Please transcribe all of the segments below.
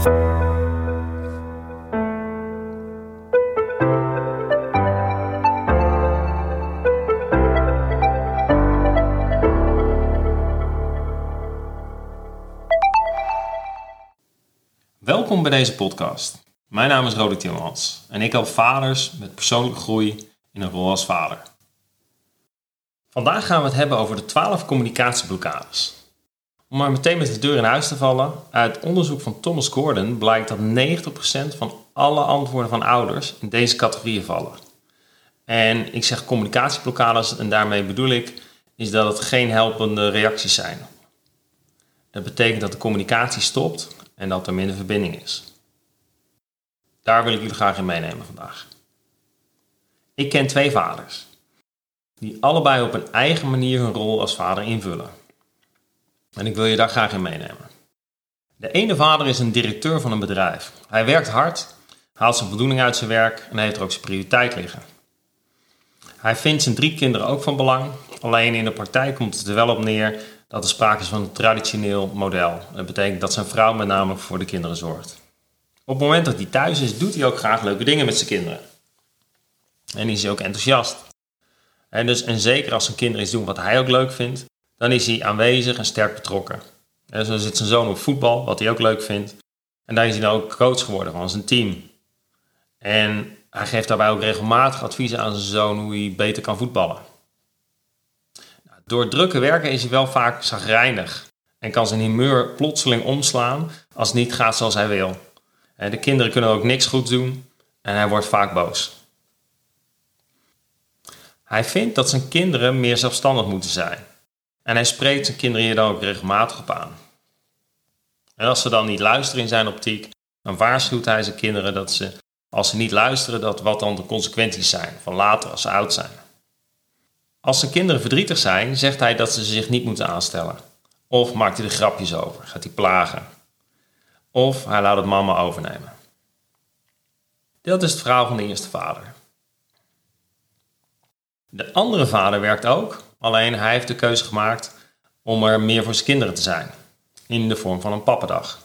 Welkom bij deze podcast. Mijn naam is Roderick Timmermans en ik help vaders met persoonlijke groei in een rol als vader. Vandaag gaan we het hebben over de 12 communicatieblokkades. Om maar meteen met de deur in huis te vallen, uit onderzoek van Thomas Gordon blijkt dat 90% van alle antwoorden van ouders in deze categorieën vallen. En ik zeg communicatieblokkades en daarmee bedoel ik is dat het geen helpende reacties zijn. Dat betekent dat de communicatie stopt en dat er minder verbinding is. Daar wil ik jullie graag in meenemen vandaag. Ik ken twee vaders, die allebei op een eigen manier hun rol als vader invullen. En ik wil je daar graag in meenemen. De ene vader is een directeur van een bedrijf. Hij werkt hard, haalt zijn voldoening uit zijn werk en heeft er ook zijn prioriteit liggen. Hij vindt zijn drie kinderen ook van belang, alleen in de praktijk komt het er wel op neer dat er sprake is van een traditioneel model. Dat betekent dat zijn vrouw met name voor de kinderen zorgt. Op het moment dat hij thuis is, doet hij ook graag leuke dingen met zijn kinderen. En is hij ook enthousiast. En, dus, en zeker als zijn kinderen iets doen wat hij ook leuk vindt, dan is hij aanwezig en sterk betrokken. En zo zit zijn zoon op voetbal, wat hij ook leuk vindt. En daar is hij dan ook coach geworden van zijn team. En hij geeft daarbij ook regelmatig adviezen aan zijn zoon hoe hij beter kan voetballen. Nou, door drukke werken is hij wel vaak zagrijnig en kan zijn humeur plotseling omslaan als het niet gaat zoals hij wil. De kinderen kunnen ook niks goed doen en hij wordt vaak boos. Hij vindt dat zijn kinderen meer zelfstandig moeten zijn. En hij spreekt zijn kinderen hier dan ook regelmatig op aan. En als ze dan niet luisteren in zijn optiek, dan waarschuwt hij zijn kinderen dat ze, als ze niet luisteren, dat wat dan de consequenties zijn van later als ze oud zijn. Als zijn kinderen verdrietig zijn, zegt hij dat ze zich niet moeten aanstellen. Of maakt hij er grapjes over, gaat hij plagen. Of hij laat het mama overnemen. Dat is het verhaal van de eerste vader. De andere vader werkt ook, alleen hij heeft de keuze gemaakt om er meer voor zijn kinderen te zijn. In de vorm van een pappendag.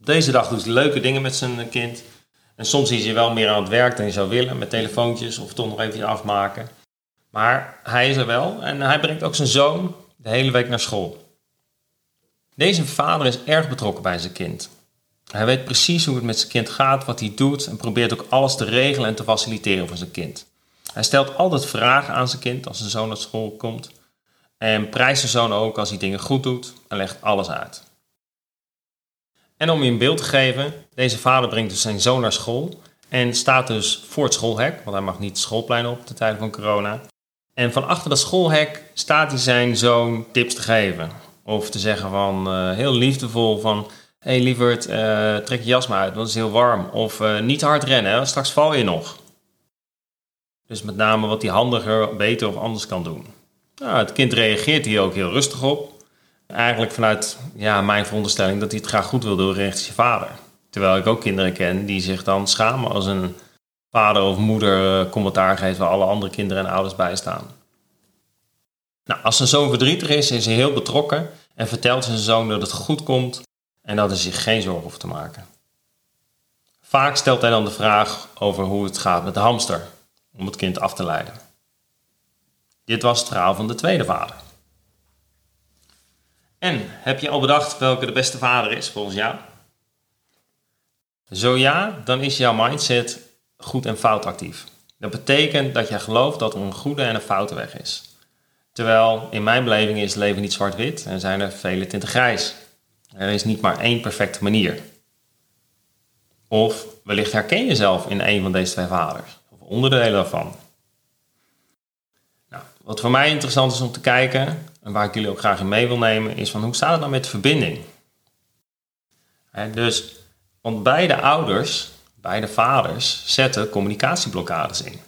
Op deze dag doet hij leuke dingen met zijn kind. En soms is hij wel meer aan het werk dan hij zou willen, met telefoontjes of toch nog even afmaken. Maar hij is er wel en hij brengt ook zijn zoon de hele week naar school. Deze vader is erg betrokken bij zijn kind. Hij weet precies hoe het met zijn kind gaat, wat hij doet en probeert ook alles te regelen en te faciliteren voor zijn kind. Hij stelt altijd vragen aan zijn kind als zijn zoon naar school komt. En prijst zijn zoon ook als hij dingen goed doet en legt alles uit. En om je een beeld te geven, deze vader brengt dus zijn zoon naar school en staat dus voor het schoolhek, want hij mag niet schoolplein op de tijd van corona. En van achter dat schoolhek staat hij zijn zoon tips te geven. Of te zeggen van uh, heel liefdevol van, hé hey, lieverd, uh, trek je jas maar uit, want het is heel warm. Of uh, niet te hard rennen, straks val je nog. Dus met name wat hij handiger, beter of anders kan doen. Nou, het kind reageert hier ook heel rustig op. Eigenlijk vanuit ja, mijn veronderstelling dat hij het graag goed wil doen richting zijn vader. Terwijl ik ook kinderen ken die zich dan schamen als een vader of moeder eh, commentaar geeft waar alle andere kinderen en ouders bij staan. Nou, als zijn zoon verdrietig is, is hij heel betrokken en vertelt zijn zoon dat het goed komt en dat hij zich geen zorgen hoeft te maken. Vaak stelt hij dan de vraag over hoe het gaat met de hamster om het kind af te leiden. Dit was het verhaal van de tweede vader. En heb je al bedacht welke de beste vader is volgens jou? Zo ja, dan is jouw mindset goed en fout actief. Dat betekent dat jij gelooft dat er een goede en een foute weg is. Terwijl in mijn beleving is het leven niet zwart-wit en zijn er vele tinten grijs. Er is niet maar één perfecte manier. Of wellicht herken je jezelf in een van deze twee vaders onderdelen daarvan. Nou, wat voor mij interessant is om te kijken, en waar ik jullie ook graag in mee wil nemen, is van hoe staat het nou met verbinding? dus, want beide ouders, beide vaders, zetten communicatieblokkades in.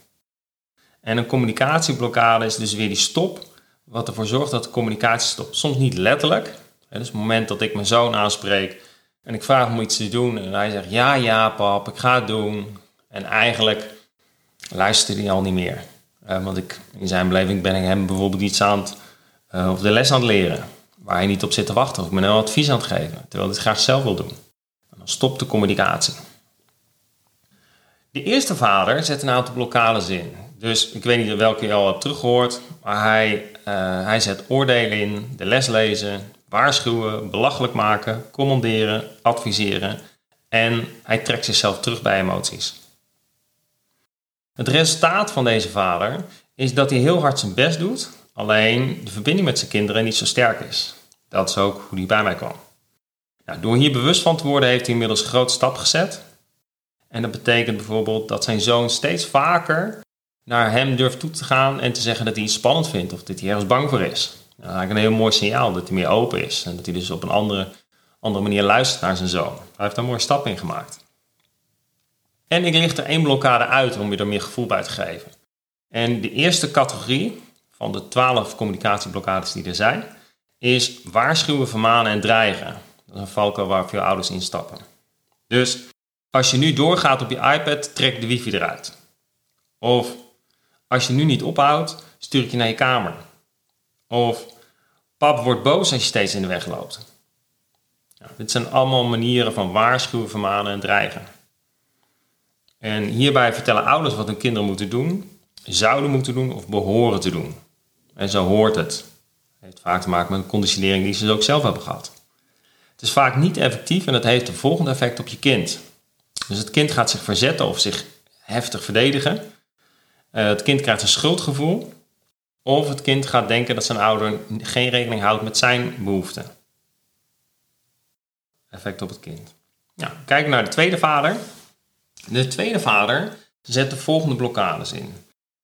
En een communicatieblokkade is dus weer die stop, wat ervoor zorgt dat de communicatie stopt. Soms niet letterlijk. dus het moment dat ik mijn zoon aanspreek en ik vraag hem iets te doen en hij zegt ja, ja pap, ik ga het doen. En eigenlijk luisterde hij al niet meer. Uh, want ik, in zijn beleving ben ik hem bijvoorbeeld iets aan het, uh, of de les aan het leren. Waar hij niet op zit te wachten. Of ik ben hem advies aan het geven. Terwijl hij het graag zelf wil doen. En dan stopt de communicatie. De eerste vader zet een aantal blokkades in. Dus ik weet niet welke je al hebt teruggehoord, maar hij, uh, hij zet oordelen in, de les lezen, waarschuwen, belachelijk maken, commanderen, adviseren en hij trekt zichzelf terug bij emoties. Het resultaat van deze vader is dat hij heel hard zijn best doet, alleen de verbinding met zijn kinderen niet zo sterk is. Dat is ook hoe hij bij mij kwam. Nou, door hier bewust van te worden heeft hij inmiddels een grote stap gezet. En dat betekent bijvoorbeeld dat zijn zoon steeds vaker naar hem durft toe te gaan en te zeggen dat hij iets spannend vindt of dat hij ergens bang voor is. Dat is eigenlijk een heel mooi signaal dat hij meer open is en dat hij dus op een andere, andere manier luistert naar zijn zoon. Hij heeft daar een mooie stap in gemaakt. En ik licht er één blokkade uit om je er meer gevoel bij te geven. En de eerste categorie van de twaalf communicatieblokkades die er zijn, is waarschuwen, vermanen en dreigen. Dat is een valkuil waar veel ouders in stappen. Dus als je nu doorgaat op je iPad, trek de wifi eruit. Of als je nu niet ophoudt, stuur ik je naar je kamer. Of pap wordt boos als je steeds in de weg loopt. dit zijn allemaal manieren van waarschuwen, vermanen en dreigen. En hierbij vertellen ouders wat hun kinderen moeten doen, zouden moeten doen of behoren te doen. En zo hoort het. Het heeft vaak te maken met een conditionering die ze ook zelf hebben gehad. Het is vaak niet effectief en dat heeft de volgende effect op je kind. Dus het kind gaat zich verzetten of zich heftig verdedigen. Uh, het kind krijgt een schuldgevoel. Of het kind gaat denken dat zijn ouder geen rekening houdt met zijn behoeften. Effect op het kind. Ja, kijken naar de tweede vader. De tweede vader zet de volgende blokkades in.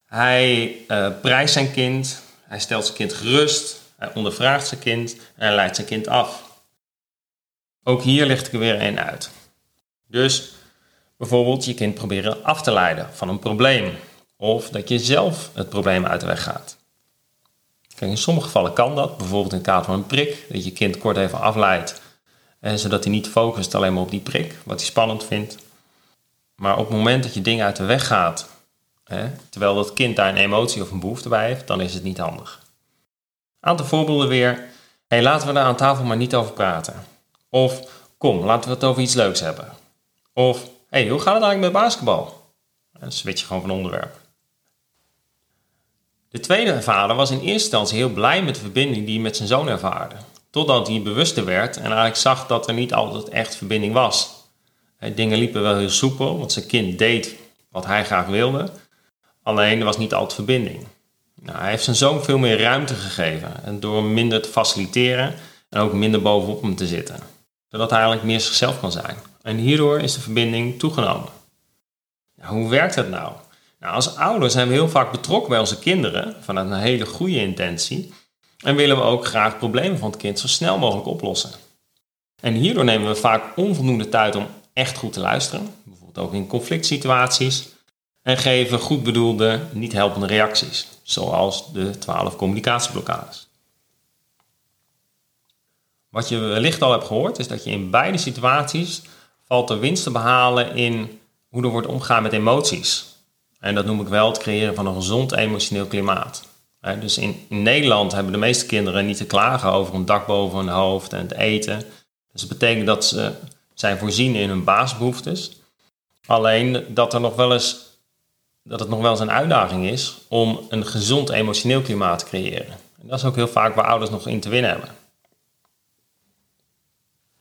Hij uh, prijst zijn kind, hij stelt zijn kind gerust, hij ondervraagt zijn kind en hij leidt zijn kind af. Ook hier licht ik er weer één uit. Dus bijvoorbeeld je kind proberen af te leiden van een probleem. Of dat je zelf het probleem uit de weg gaat. Kijk, in sommige gevallen kan dat, bijvoorbeeld in het kader van een prik, dat je kind kort even afleidt, en zodat hij niet focust alleen maar op die prik, wat hij spannend vindt. Maar op het moment dat je dingen uit de weg gaat, hè, terwijl dat kind daar een emotie of een behoefte bij heeft, dan is het niet handig. Aantal voorbeelden weer. Hey, laten we daar aan tafel maar niet over praten. Of kom, laten we het over iets leuks hebben. Of hey, hoe gaat het eigenlijk met basketbal? Dan switch je gewoon van onderwerp. De tweede vader was in eerste instantie heel blij met de verbinding die hij met zijn zoon ervaarde. Totdat hij bewuster werd en eigenlijk zag dat er niet altijd echt verbinding was. Dingen liepen wel heel soepel, want zijn kind deed wat hij graag wilde. Alleen er was niet altijd verbinding. Nou, hij heeft zijn zoon veel meer ruimte gegeven. En door hem minder te faciliteren en ook minder bovenop hem te zitten. Zodat hij eigenlijk meer zichzelf kan zijn. En hierdoor is de verbinding toegenomen. Nou, hoe werkt dat nou? nou? Als ouders zijn we heel vaak betrokken bij onze kinderen vanuit een hele goede intentie. En willen we ook graag problemen van het kind zo snel mogelijk oplossen. En hierdoor nemen we vaak onvoldoende tijd om echt goed te luisteren. Bijvoorbeeld ook in conflict situaties. En geven goed bedoelde, niet helpende reacties. Zoals de 12 communicatieblokkades. Wat je wellicht al hebt gehoord, is dat je in beide situaties valt er winst te behalen in hoe er wordt omgegaan met emoties. En dat noem ik wel het creëren van een gezond emotioneel klimaat. Dus in, in, Nederland hebben de meeste kinderen niet te klagen over een dak boven hun hoofd en het eten. Dus dat betekent dat ze zijn voorzien in hun basisbehoeftes. Alleen dat, er nog wel eens, dat het nog wel eens een uitdaging is om een gezond emotioneel klimaat te creëren. En dat is ook heel vaak waar ouders nog in te winnen hebben.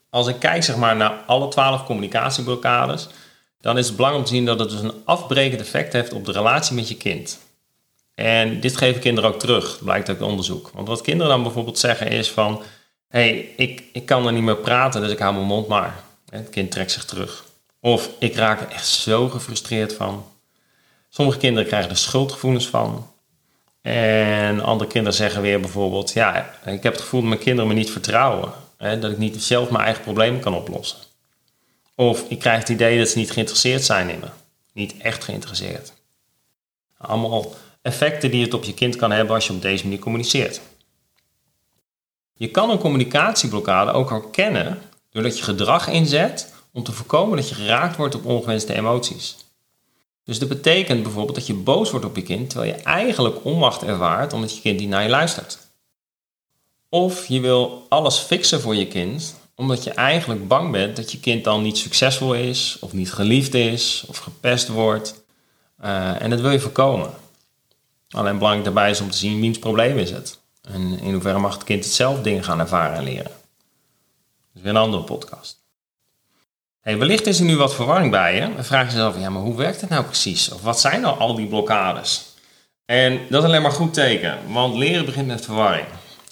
Als ik kijk zeg maar, naar alle twaalf communicatieblokkades, dan is het belangrijk om te zien dat het dus een afbrekend effect heeft op de relatie met je kind. En dit geven kinderen ook terug, blijkt uit onderzoek. Want wat kinderen dan bijvoorbeeld zeggen is van... hé, hey, ik, ik kan er niet meer praten, dus ik hou mijn mond maar. Het kind trekt zich terug. Of ik raak er echt zo gefrustreerd van. Sommige kinderen krijgen er schuldgevoelens van. En andere kinderen zeggen weer bijvoorbeeld... ja, ik heb het gevoel dat mijn kinderen me niet vertrouwen. Hè, dat ik niet zelf mijn eigen problemen kan oplossen. Of ik krijg het idee dat ze niet geïnteresseerd zijn in me. Niet echt geïnteresseerd. Allemaal effecten die het op je kind kan hebben als je op deze manier communiceert. Je kan een communicatieblokkade ook herkennen doordat je gedrag inzet om te voorkomen dat je geraakt wordt op ongewenste emoties. Dus dat betekent bijvoorbeeld dat je boos wordt op je kind terwijl je eigenlijk onmacht ervaart omdat je kind niet naar je luistert. Of je wil alles fixen voor je kind omdat je eigenlijk bang bent dat je kind dan niet succesvol is, of niet geliefd is, of gepest wordt. Uh, en dat wil je voorkomen. Alleen belangrijk daarbij is om te zien wiens probleem is het. En in hoeverre mag het kind het zelf dingen gaan ervaren en leren. Is weer een andere podcast. Hey, wellicht is er nu wat verwarring bij je. En vraag jezelf, ja, maar hoe werkt het nou precies? Of wat zijn nou al die blokkades? En dat is alleen maar goed teken, want leren begint met verwarring.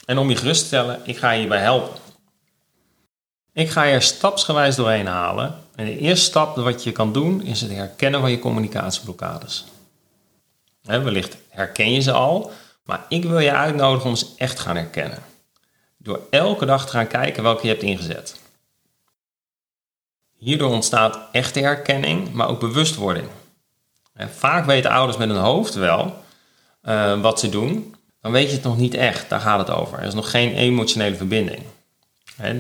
En om je gerust te stellen, ik ga je hierbij helpen. Ik ga je er stapsgewijs doorheen halen. En de eerste stap wat je kan doen, is het herkennen van je communicatieblokkades. wellicht herken je ze al, maar ik wil je uitnodigen om ze echt gaan herkennen. Door elke dag te gaan kijken welke je hebt ingezet. Hierdoor ontstaat echte herkenning, maar ook bewustwording. vaak weten ouders met hun hoofd wel uh, wat ze doen, dan weet je het nog niet echt. Daar gaat het over. Er is nog geen emotionele verbinding.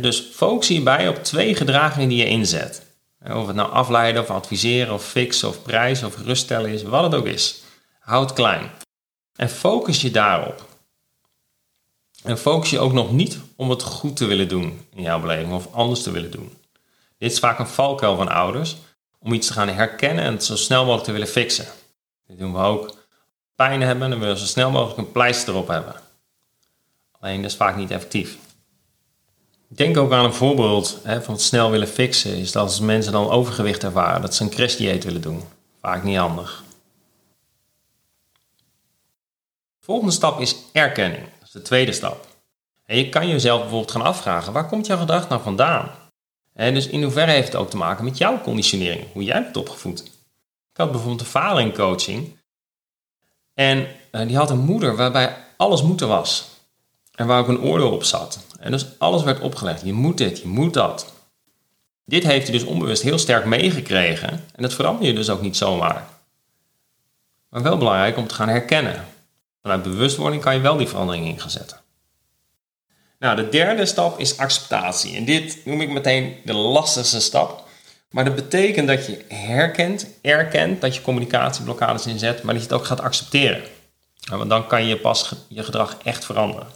dus focus hierbij op twee gedragingen die je inzet. Of het nou afleiden of adviseren of fixen of prijzen of geruststellen is, wat het ook is. Houd klein. En focus je daarop. En focus je ook nog niet om het goed te willen doen in jouw beleving of anders te willen doen. Dit is vaak een valkuil van ouders om iets te gaan herkennen en het zo snel mogelijk te willen fixen. Dit doen we ook pijn hebben, dan willen zo snel mogelijk een pleister erop hebben. Alleen dat is vaak niet effectief. Denk ook aan een voorbeeld hè, van het snel willen fixen. Is dat als mensen dan overgewicht ervaren, dat ze een crashdieet willen doen. Vaak niet handig. De volgende stap is erkenning. Is de tweede stap. En je kan jezelf bijvoorbeeld gaan afvragen, waar komt jouw gedrag nou vandaan? En dus in hoeverre heeft het ook te maken met jouw conditionering, hoe jij bent opgevoed? Ik had bijvoorbeeld een in coaching en uh, die had een moeder waarbij alles moeten was. En waar ook een oordeel op zat. En dus alles werd opgelegd. Je moet dit, je moet dat. Dit heeft hij dus onbewust heel sterk meegekregen. En dat verander je dus ook niet zomaar. Maar wel belangrijk om te gaan herkennen. Vanuit bewustwording kan je wel die verandering in gaan zetten. Nou, de derde stap is acceptatie. En dit noem ik meteen de lastigste stap. Maar dat betekent dat je herkent, erkent dat je communicatieblokkades inzet, maar dat je het ook gaat accepteren. Want dan kan je pas je gedrag echt veranderen.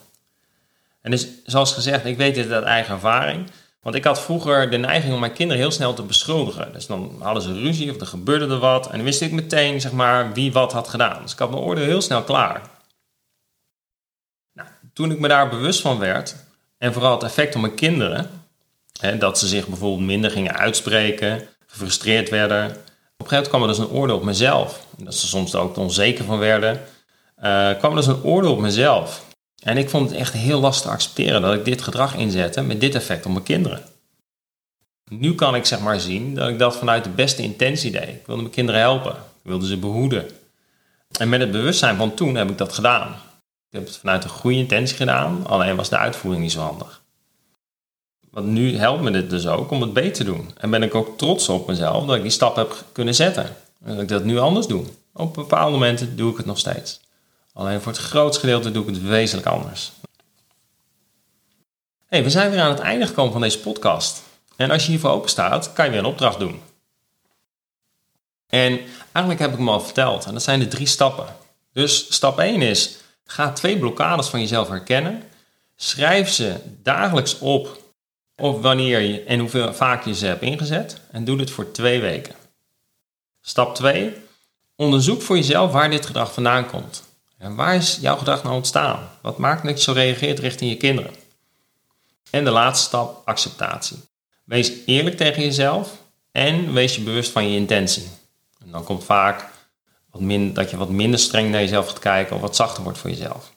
En dus, zoals gezegd, ik weet dit uit eigen ervaring. Want ik had vroeger de neiging om mijn kinderen heel snel te beschuldigen. Dus dan hadden ze ruzie of er gebeurde er wat. En dan wist ik meteen, zeg maar, wie wat had gedaan. Dus ik had mijn oordeel heel snel klaar. Toen ik me daar bewust van werd, en vooral het effect op mijn kinderen, dat ze zich bijvoorbeeld minder gingen uitspreken, gefrustreerd werden. Op een gegeven moment kwam er dus een oordeel op mezelf. Dat ze soms er ook onzeker van werden. Uh, kwam er dus een oordeel op mezelf. En ik vond het echt heel lastig te accepteren dat ik dit gedrag inzette met dit effect op mijn kinderen. Nu kan ik zeg maar zien dat ik dat vanuit de beste intentie deed. Ik wilde mijn kinderen helpen. Ik wilde ze behoeden. En met het bewustzijn van toen heb ik dat gedaan. Ik heb het vanuit een goede intentie gedaan, alleen was de uitvoering niet zo handig. Want nu helpt me dit dus ook om het beter te doen. En ben ik ook trots op mezelf dat ik die stap heb kunnen zetten. En dat ik dat nu anders doe. Op bepaalde momenten doe ik het nog steeds. Alleen voor het grootste gedeelte doe ik het wezenlijk anders. Hey, we zijn weer aan het einde gekomen van deze podcast. En als je hiervoor open staat, kan je weer een opdracht doen. En eigenlijk heb ik hem al verteld. En dat zijn de drie stappen. Dus stap 1 is, ga twee blokkades van jezelf herkennen. Schrijf ze dagelijks op of wanneer je en hoeveel vaak je ze hebt ingezet. En doe dit voor twee weken. Stap 2. Onderzoek voor jezelf waar dit gedrag vandaan komt. En waar is jouw gedrag nou ontstaan? Wat maakt dat je zo reageert richting je kinderen? En de laatste stap, acceptatie. Wees eerlijk tegen jezelf en wees je bewust van je intentie. En dan komt vaak min, dat je wat minder streng naar jezelf gaat kijken of wat zachter wordt voor jezelf.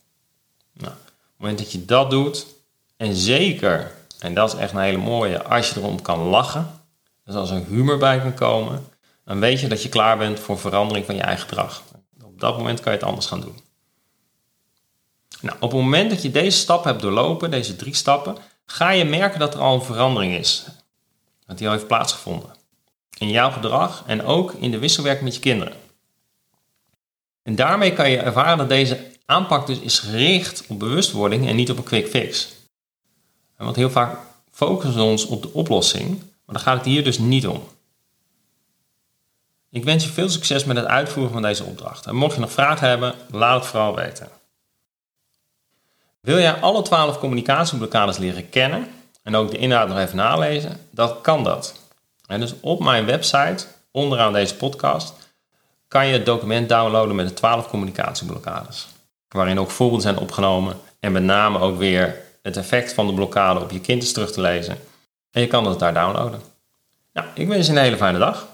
Nou, op het moment dat je dat doet, en zeker en dat is echt een hele mooie. Als je erom kan lachen, dus als er humor bij kan komen, dan weet je dat je klaar bent voor verandering van je eigen gedrag. Op dat moment kan je het anders gaan doen. Nou, op het moment dat je deze stap hebt doorlopen, deze drie stappen, ga je merken dat er al een verandering is. Dat die al heeft plaatsgevonden. In jouw gedrag en ook in de wisselwerking met je kinderen. En daarmee kan je ervaren dat deze aanpak dus is gericht op bewustwording en niet op een quick fix. Want heel vaak focussen we ons op de oplossing, maar dan gaat het hier dus niet om. Ik wens je veel succes met het uitvoeren van deze opdracht. En mocht je nog vragen hebben, laat het vooral weten. Wil jij alle 12 communicatieblokkades leren kennen en ook de inhoud nog even nalezen, dan kan dat. En dus op mijn website, onderaan deze podcast, kan je het document downloaden met de 12 communicatieblokkades. Waarin ook voorbeelden zijn opgenomen en met name ook weer het effect van de blokkade op je kind is terug te lezen. En je kan het daar downloaden. Nou, ik wens je een hele fijne dag.